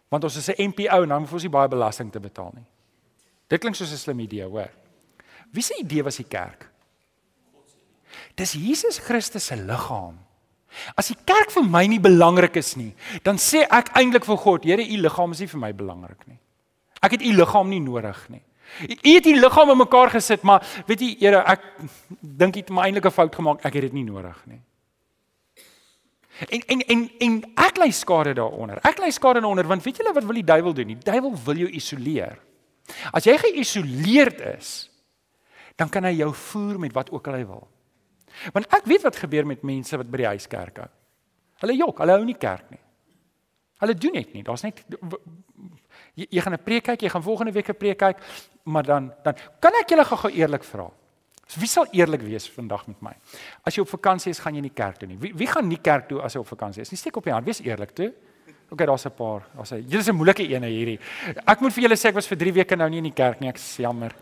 Want ons is 'n NPO en dan hoef ons nie baie belasting te betaal nie. Dit klink soos 'n slim idee, hoor. Wie se idee was die kerk? Dis Jesus Christus se liggaam. As die kerk vir my nie belangrik is nie, dan sê ek eintlik vir God, Here, u liggaam is nie vir my belangrik nie. Ek het u liggaam nie nodig nie. U het die liggaam in mekaar gesit, maar weet jy, Here, ek dink jy het my eintlik 'n fout gemaak. Ek het dit nie nodig nie. En en en en ek lê skade daaronder. Ek lê skade daaronder want weet julle wat wil die duiwel doen? Die duiwel wil jou isoleer. As jy geïsoleerd is, dan kan hy jou voer met wat ook al hy wil. Want ek weet wat gebeur met mense wat by die huiskerk hou. Hulle jok, hulle hou nie kerk nie. Hulle doen net nie. Daar's net jy, jy gaan 'n preek kyk, jy gaan volgende week 'n preek kyk, maar dan dan kan ek julle gou-gou eerlik vra. So wie sal eerlik wees vandag met my? As jy op vakansie is, gaan jy nie kerk toe nie. Wie wie gaan nie kerk toe as hy op vakansie is? Nie steek op die hand, wees eerlik toe. OK, daar's 'n paar. Daar's 'n Julle is 'n moeilike een hierdie. Ek moet vir julle sê ek was vir 3 weke nou nie in die kerk nie. Ek is jammer.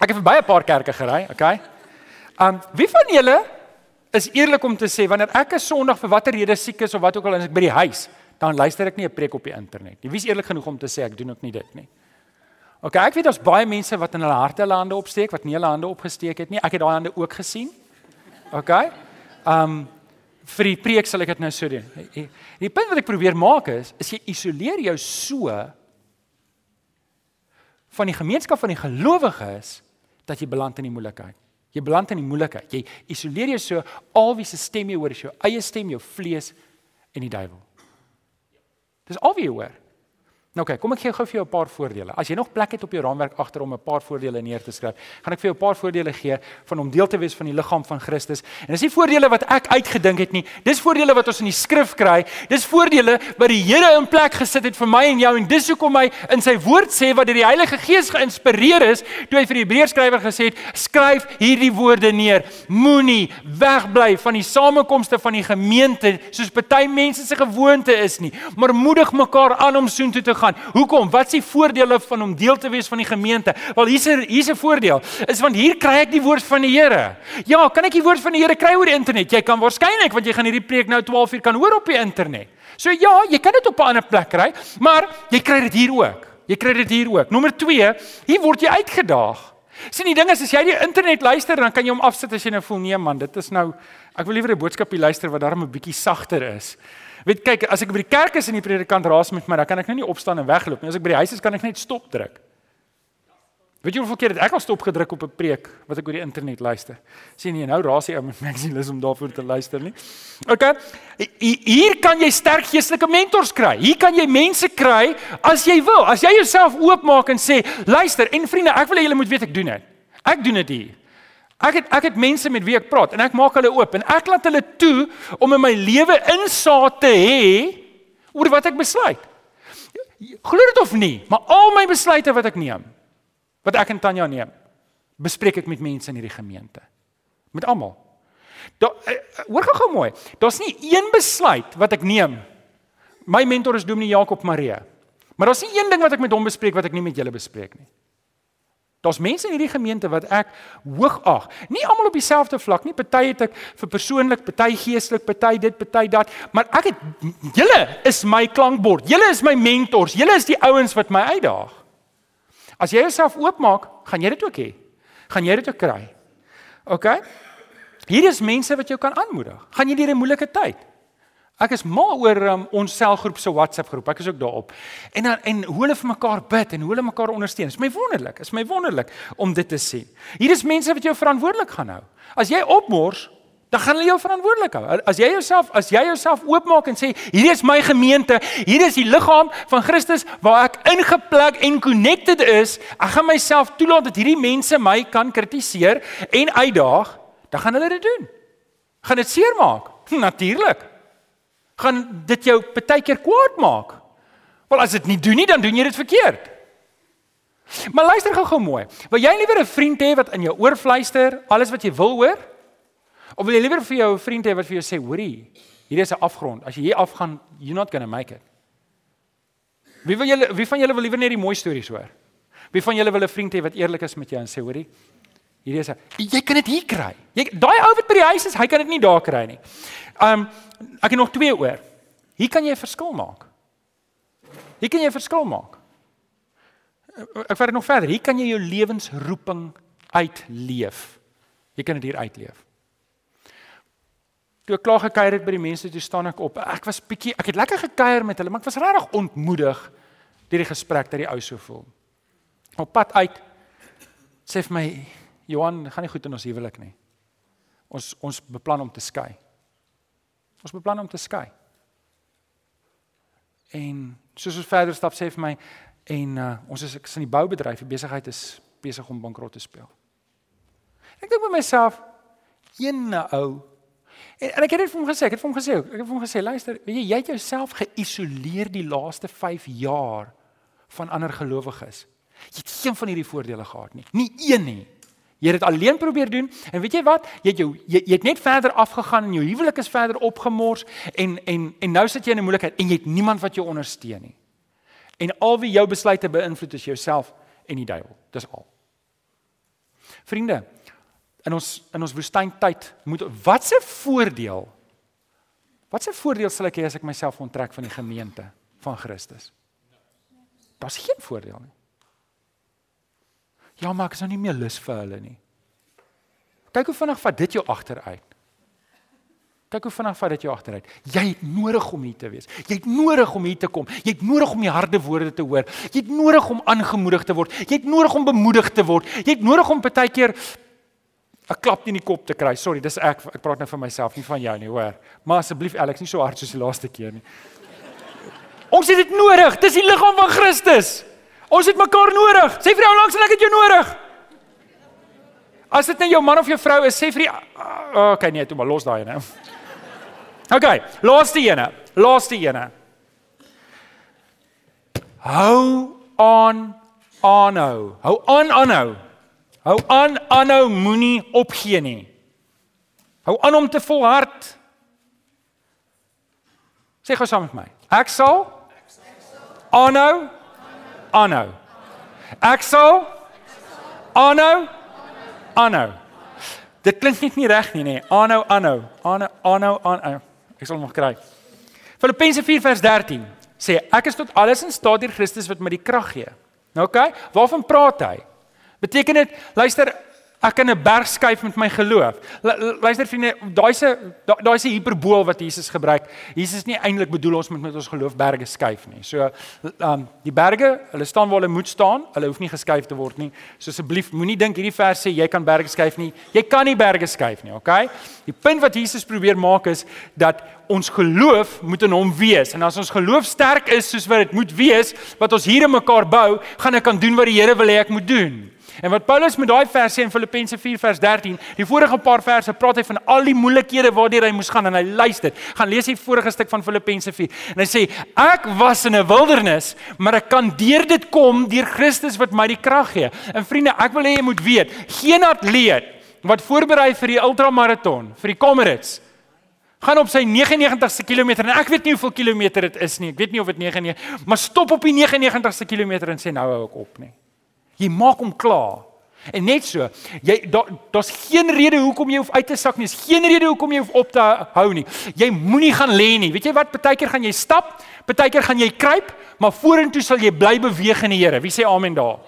Ek het vir baie paar kerke gery, OK? Um wie van julle is eerlik om te sê wanneer ek 'n Sondag vir watter rede siek is of wat ook al en ek by die huis, dan luister ek nie 'n preek op die internet nie. Wie is eerlik genoeg om te sê ek doen ook nie dit nie? OK, ek weet daar's baie mense wat in hulle harte hulle hande opsteek wat nie hulle hande opgesteek het nie. Ek het daai hande ook gesien. OK. Um vir die preek sal ek dit nou so doen. Die, punt wat ek probeer maak is, is jy isoleer jou so van die gemeenskap van die gelowiges dat jy beland in die moeilikheid. Jy beland in die moeilikheid. Jy isoleer jou so al wie se stem jy hoor is jou eie stem, jou vlees en die duiwel. Dis al wie hoor. Nou okay, kom ek gee gou vir jou 'n paar voordele. As jy nog plek het op jou raamwerk agter om 'n paar voordele neer te skryf, gaan ek vir jou 'n paar voordele gee van om deel te wees van die liggaam van Christus. En dis nie voordele wat ek uitgedink het nie. Dis voordele wat ons in die skrif kry. Dis voordele wat die Here in plek gesit het vir my en jou en dis hoekom hy in sy woord sê wat deur die Heilige Gees geïnspireer is, toe hy vir die Hebreërskrywer gesê het, skryf hierdie woorde neer. Moenie wegbly van die samekomste van die gemeente soos party mense se gewoonte is nie, maar moedig mekaar aan om soontoe te gaan. Hoekom? Wat is die voordele van om deel te wees van die gemeente? Wel hier's 'n hier's 'n voordeel. Is want hier kry ek die woord van die Here. Ja, kan ek die woord van die Here kry oor die internet? Jy kan waarskynlik want jy gaan hierdie preek nou 12 uur kan hoor op die internet. So ja, jy kan dit op 'n ander plek kry, maar jy kry dit hier ook. Jy kry dit hier ook. Nommer 2, hier word jy uitgedaag. Sien die ding is as jy die internet luister dan kan jy hom afsit as jy nou voel nee man, dit is nou ek wil liewer 'n boodskapie luister wat daarom 'n bietjie sagter is. Weet kyk, as ek by die kerk is en die predikant raas met my, dan kan ek nou nie opstaan en wegloop nie. As ek by die huis is, kan ek net stop druk. Weet jy hoeveel keer het ek al stop gedruk op 'n preek wat ek oor die internet luister? Sien jy nou raas jy ou met my sien lus om daarvoor te luister nie. OK. Hier kan jy sterk geestelike mentors kry. Hier kan jy mense kry as jy wil. As jy jouself oopmaak en sê, "Luister, en vriende, ek wil hê julle moet weet ek doen dit. Ek doen dit hier." Ek het ek het mense met wie ek praat en ek maak hulle oop en ek laat hulle toe om in my lewe insaag te hê oor wat ek besluit. Glo dit of nie, maar al my besluite wat ek neem, wat ek en Tanya neem, bespreek ek met mense in hierdie gemeente. Met almal. Daar eh, hoor gou mooi. Daar's nie een besluit wat ek neem. My mentor is Dominee Jakob Marie. Maar daar's nie een ding wat ek met hom bespreek wat ek nie met julle bespreek nie. Daar's mense in hierdie gemeente wat ek hoog ag. Nie almal op dieselfde vlak nie. Party het ek vir persoonlik, party geestelik, party dit, party dat, maar ek het julle is my klankbord. Julle is my mentors. Julle is die ouens wat my uitdaag. As jy jouself oopmaak, gaan jy dit ook hê. Gaan jy dit ook kry. OK? Hier is mense wat jou kan aanmoedig. Gaan jy deur 'n moeilike tyd? Ek is mal oor um, ons selgroep se WhatsApp groep. Ek is ook daarop. En dan en hoe hulle vir mekaar bid en hoe hulle mekaar ondersteun. Dit is my wonderlik. Dit is my wonderlik om dit te sien. Hier is mense wat jou verantwoordelik gaan hou. As jy opmors, dan gaan hulle jou verantwoordelik hou. As jy jouself as jy jouself oopmaak en sê, hierdie is my gemeente, hier is die liggaam van Christus waar ek ingeplek en connected is, ek gaan myself toelaat dat hierdie mense my kan kritiseer en uitdaag, dan gaan hulle dit doen. Gaan dit seermaak? Natuurlik gaan dit jou baie keer kwaad maak. Wel as dit nie doen nie, dan doen jy dit verkeerd. Maar luister gou-gou mooi. Wil jy liewer 'n vriend hê wat in jou oor fluister alles wat jy wil hoor? Of wil jy liewer vir jou vriend hê wat vir jou sê, "Hoorie, hier is 'n afgrond. As jy hier afgaan, you're not going to make it." Wie wil julle wie van julle wil liewer net die mooi stories hoor? Wie van julle wil 'n vriend hê wat eerlik is met jou en sê, "Hoorie, hierdie is 'n jy kan dit hier kry." Jy daai ou wat by die huis is, hy kan dit nie daar kry nie. Um ek het nog twee oor. Hier kan jy 'n verskil maak. Hier kan jy 'n verskil maak. Ek vat dit nog verder. Hier kan jy jou lewensroeping uitleef. Jy kan dit hier uitleef. Toe ek klaar gekuier het by die mense, toe staan ek op. Ek was bietjie, ek het lekker gekuier met hulle, maar ek was regtig ontmoedig deur die gesprek dat die ou so voel. Op pad uit sê vir my Johan, gaan nie goed in ons huwelik nie. Ons ons beplan om te skei. Ons beplan om te skei. En soos ons verder stap sê vir my en uh, ons is ek is in die boubedryf, die besigheid is besig om bankrot te speel. Ek dink by myself, ene ou en, en ek het dit vir hom gesê, ek het vir hom gesê, ek het vir hom gesê, luister, weet jy, jy het jouself geïsoleer die laaste 5 jaar van ander gelowiges. Jy het geen van hierdie voordele gehad nie. Nie een nie. Jy het dit alleen probeer doen en weet jy wat? Jy het jou jy, jy het net verder afgegaan en jou huwelik is verder opgemors en en en nou sit jy in 'n moeilikheid en jy het niemand wat jou ondersteun nie. En al wie jou besluite beïnvloed is jouself en die duiwel. Dis al. Vriende, in ons in ons woestyntyd moet watse voordeel Watse voordeel sal ek hê as ek myself onttrek van die gemeente van Christus? Daar's geen voordeel nie. Ja, maar ek is nou nie meer lus vir hulle nie. Kyk hoe vinnig vat dit jou agteruit. Kyk hoe vinnig vat dit jou agteruit. Jy het nodig om hier te wees. Jy het nodig om hier te kom. Jy het nodig om die harde woorde te hoor. Jy het nodig om aangemoedig te word. Jy het nodig om bemoedig te word. Jy het nodig om baie keer 'n klap in die kop te kry. Sorry, dis ek ek praat nou vir myself, nie van jou nie, hoor. Maar asseblief Alex, nie so hard soos die laaste keer nie. Ons het dit nodig. Dis die liggaam van Christus. Ons het mekaar nodig. Sê vir jou langs en ek het jou nodig. As dit net jou man of jou vrou is, sê vir die oh, okay nee, toe maar los daai ene. Okay, laaste ene. Laaste ene. Hou aan aanhou. Hou aan aanhou. Hou aan aanhou moenie opgee nie. Hou aan om te volhard. Sê gou saam met my. Ek sal aanhou aanhou. Ek sal aanhou aanhou. Dit klink net nie reg nie nê. Aanhou aanhou. Aanhou aanhou aanhou. Ek sal hom nog kry. Filippense 4 vers 13 sê ek is tot alles in staat deur Christus wat my die krag gee. Nou oké, okay, waarvan praat hy? Beteken dit luister ek kan 'n berg skuif met my geloof. Luister vriende, daai se daai se hiperbool wat Jesus gebruik. Jesus nie eintlik bedoel ons moet met ons geloof berge skuif nie. So um die berge, hulle staan waar hulle moet staan. Hulle hoef nie geskuif te word nie. So asseblief moenie dink hierdie vers sê jy kan berge skuif nie. Jy kan nie berge skuif nie, okay? Die punt wat Jesus probeer maak is dat ons geloof moet in hom wees. En as ons geloof sterk is soos wat dit moet wees, wat ons hier in mekaar bou, gaan ek kan doen wat die Here wil hê ek moet doen. En wat Paulus met daai vers sê in Filippense 4 vers 13, die vorige paar verse praat hy van al die moeilikhede waardeur hy moes gaan en hy luister. Gaan lees die vorige stuk van Filippense 4 en hy sê ek was in 'n wildernis, maar ek kan deur dit kom deur Christus wat my die krag gee. En vriende, ek wil hê jy moet weet, geen atleet wat voorberei vir die ultramaraton, vir die Comrades gaan op sy 99ste kilometer en ek weet nie hoeveel kilometer dit is nie. Ek weet nie of dit 99, maar stop op die 99ste kilometer en sê nou hou ek op nie. Jy maak hom klaar. En net so, jy daar's da geen rede hoekom jy hoef uit te sak nie. Daar's geen rede hoekom jy hoef op te hou nie. Jy moenie gaan lê nie. Weet jy wat? Partykeer gaan jy stap, partykeer gaan jy kruip, maar vorentoe sal jy bly beweeg in die Here. Wie sê amen daar?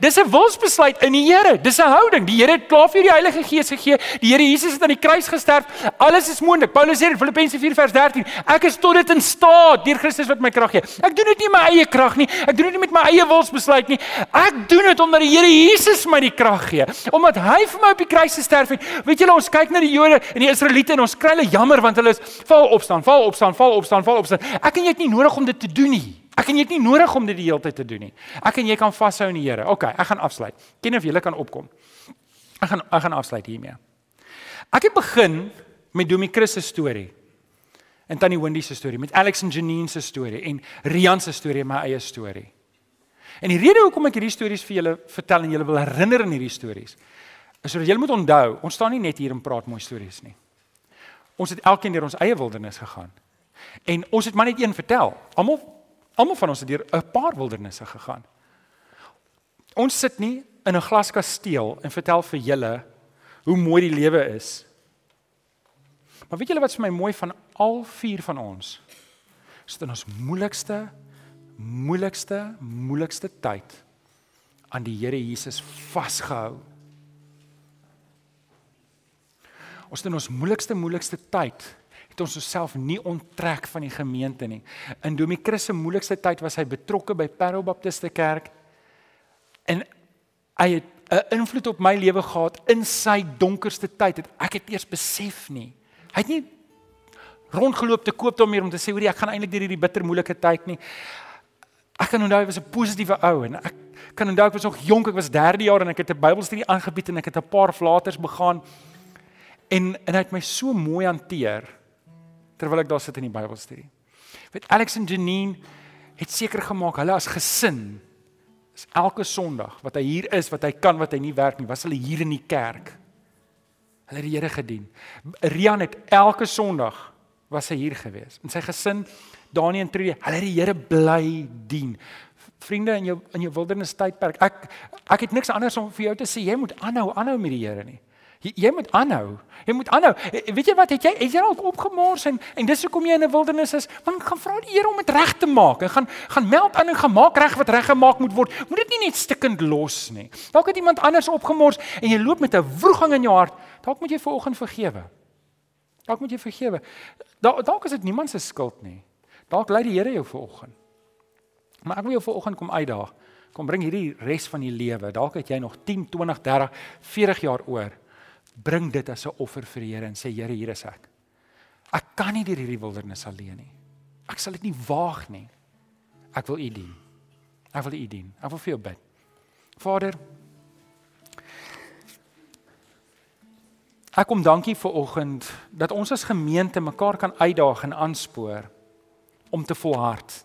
Dis 'n wilsbesluit in die Here. Dis 'n houding. Die Here het klaar vir die Heilige Gees gegee. Die Here Jesus het aan die kruis gesterf. Alles is moontlik. Paulus sê in Filippense 4 vers 13, ek is tot dit in staat deur Christus wat my krag gee. Ek doen dit nie my eie krag nie. Ek doen dit nie met my eie wilsbesluit nie. Ek doen dit omdat die Here Jesus my die krag gee. Omdat hy vir my op die kruis gesterf het. Weet julle, ons kyk na die Jode en die Israeliete en ons kry hulle jammer want hulle is val opstaan, val opstaan, val opstaan, val opstaan. Ek en jy het nie nodig om dit te doen nie. Ek en jy het nie nodig om dit die hele tyd te doen nie. Ek en jy kan vashou in die Here. OK, ek gaan afsluit. Ken of julle kan opkom. Ek gaan ek gaan afsluit hiermee. Ek het begin met Domie Chris se storie. En Tannie Wendy se storie, met Alex en Janine se storie en Rian se storie en my eie storie. En die rede hoekom ek hierdie stories vir julle vertel en julle wil herinner aan hierdie stories is sodat julle moet onthou, ons staan nie net hier en praat mooi stories nie. Ons het elkeen deur ons eie wildernis gegaan. En ons het maar net een vertel. Almal Almal van ons het deur 'n paar wildernisse gegaan. Ons sit nie in 'n glaskasteel en vertel vir julle hoe mooi die lewe is. Maar weet julle wat vir my mooi van al vier van ons? Sit in ons moeilikste, moeilikste, moeilikste tyd aan die Here Jesus vasgehou. Ons het in ons moeilikste, moeilikste tyd het ons osself nie onttrek van die gemeente nie. In Domie Chris se moeilikste tyd was hy betrokke by Parel Baptiste Kerk en hy het 'n invloed op my lewe gehad in sy donkerste tyd. Het ek het eers besef nie. Hy het nie rondgeloop te koop om meer om te sê hoor ek gaan eintlik deur hierdie bitter moeilike tyd nie. Ek kan onthou hy was 'n positiewe ou en ek kan onthou ek was nog jonk, ek was 3de jaar en ek het 'n Bybelstudie aangebied en ek het 'n paar flaters begaan en en hy het my so mooi hanteer terwyl ek daar sit in die Bybelstudie. Weet Alex en Janine het seker gemaak hulle as gesin is elke Sondag wat hy hier is, wat hy kan, wat hy nie werk nie, was hulle hier in die kerk. Hulle het die Here gedien. Rian het elke Sondag was hy hier gewees. En sy gesin Dani en Trudy, hulle het die Here bly dien. Vriende in jou in jou wildernis tydperk. Ek ek het niks anders om vir jou te sê. Jy moet aanhou aanhou met die Here nie. Jy, moet aanhou. Jy moet aanhou. Eh, weet jy wat het jy het jy al opgemors en en dis hoekom jy in 'n wildernis is? Want gaan vra die Here om dit reg te maak en gaan gaan meld aan en gaan maak reg wat reg gemaak moet word. Moet dit nie net stikkend los nie. Dalk het iemand anders opgemors en jy loop met 'n wroging in jou hart. Dalk moet jy vanoggend vergewe. Dalk moet jy vergewe. Dalk dalk is dit niemand se skuld nie. Dalk lei die Here jou vanoggend. Maar ek wil jou vanoggend kom uitdaag. Kom bring hierdie res van die lewe. Dalk het jy nog 10, 20, 30, 40 jaar oor bring dit as 'n offer vir die Here en sê Here, hier is ek. Ek kan nie deur hierdie wildernis alleen nie. Ek sal dit nie waag nie. Ek wil U dien. Ek wil U dien. Ek wil vir jou bid. Vader, Ek kom dankie vir oggend dat ons as gemeente mekaar kan uitdaag en aanspoor om te volhard.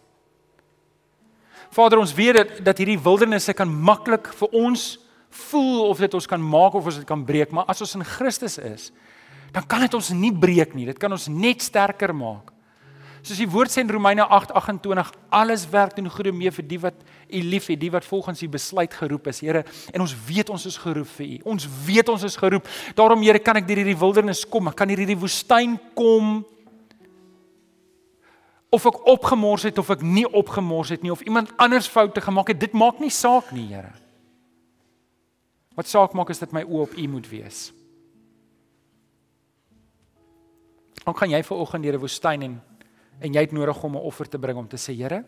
Vader, ons weet dat dat hierdie wildernisse kan maklik vir ons voel of dit ons kan maak of ons dit kan breek, maar as ons in Christus is, dan kan dit ons nie breek nie. Dit kan ons net sterker maak. Soos die woord sê in Romeine 8:28, alles werk ten goeie mee vir die wat U liefhet, die wat volgens U besluit geroep is, Here. En ons weet ons is geroep vir U. Ons weet ons is geroep. Daarom Here, kan ek deur hierdie wildernis kom. Kan hierdie woestyn kom. Of ek opgemors het of ek nie opgemors het nie of iemand anders foute gemaak het, dit maak nie saak nie, Here. Wat saak maak is dat my oë op U moet wees. Dan kan jy vir oggend deur 'n woestyn en en jy het nodig om 'n offer te bring om te sê Here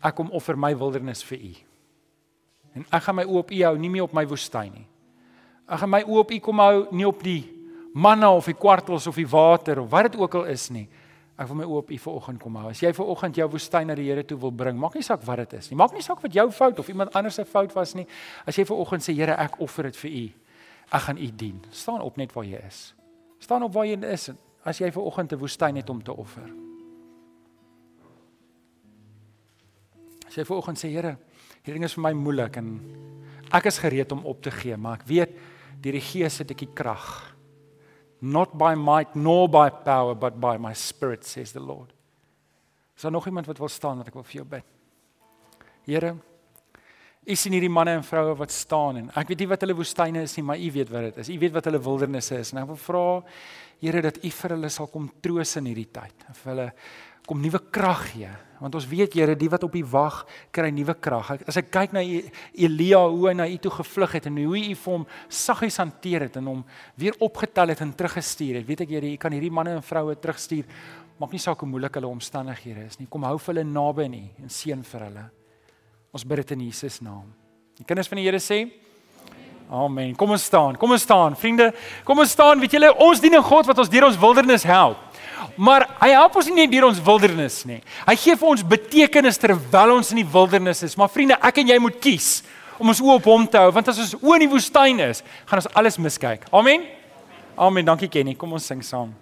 ek kom offer my wildernis vir u. En ek gaan my oop op u hou nie meer op my woestyn nie. Ek gaan my oop op u kom hou nie op die manna of die kwartels of die water of wat dit ook al is nie ek wil my oop op u vanoggend kom hou. As jy vanoggend jou woestyn na die Here toe wil bring maak nie saak wat dit is nie. Maak nie saak wat jou fout of iemand anders se fout was nie. As jy vanoggend sê Here ek offer dit vir u. Ek gaan u dien. Staan op net waar jy is. Staan op waar jy is. As jy ver oggend 'n woestyn het om te offer. As jy ver oggend sê Here, hierdie ding is vir my moeilik en ek is gereed om op te gee, maar ek weet deur die Gees het ek die krag. Not by might nor by power but by my spirit says the Lord. Is daar nog iemand wat wil staan wat ek wil vir jou bid? Here, U sien hierdie manne en vroue wat staan en ek weet nie wat hulle woestyne is nie, maar U weet wat dit is. U weet wat hulle wildernisse is en ek wil vra Here dat U vir hulle sal kom troos in hierdie tyd. Vir hulle kom nuwe krag gee. Want ons weet Here, die wat op U wag, kry nuwe krag. As ek kyk na Elia hoe hy na U toe gevlug het en hoe U hom saggies hanteer het en hom weer opgetel het en teruggestuur het. Weet ek Here, U kan hierdie manne en vroue terugstuur. Maak nie saak hoe moeilik hulle omstandighede is nie. Kom hou vir hulle naby aan U en seën vir hulle. Ons bid dit in Jesus naam. Die kinders van die Here sê Amen. Kom ons staan. Kom ons staan, vriende. Kom ons staan. Weet julle, ons dien 'n God wat ons deur ons wildernis help. Maar hy help ons nie net deur ons wildernis nie. Hy gee vir ons betekenis terwyl ons in die wildernis is. Maar vriende, ek en jy moet kies om ons oë op hom te hou, want as ons oë in die woestyn is, gaan ons alles miskyk. Amen. Amen. Dankie Kenny. Kom ons sing saam.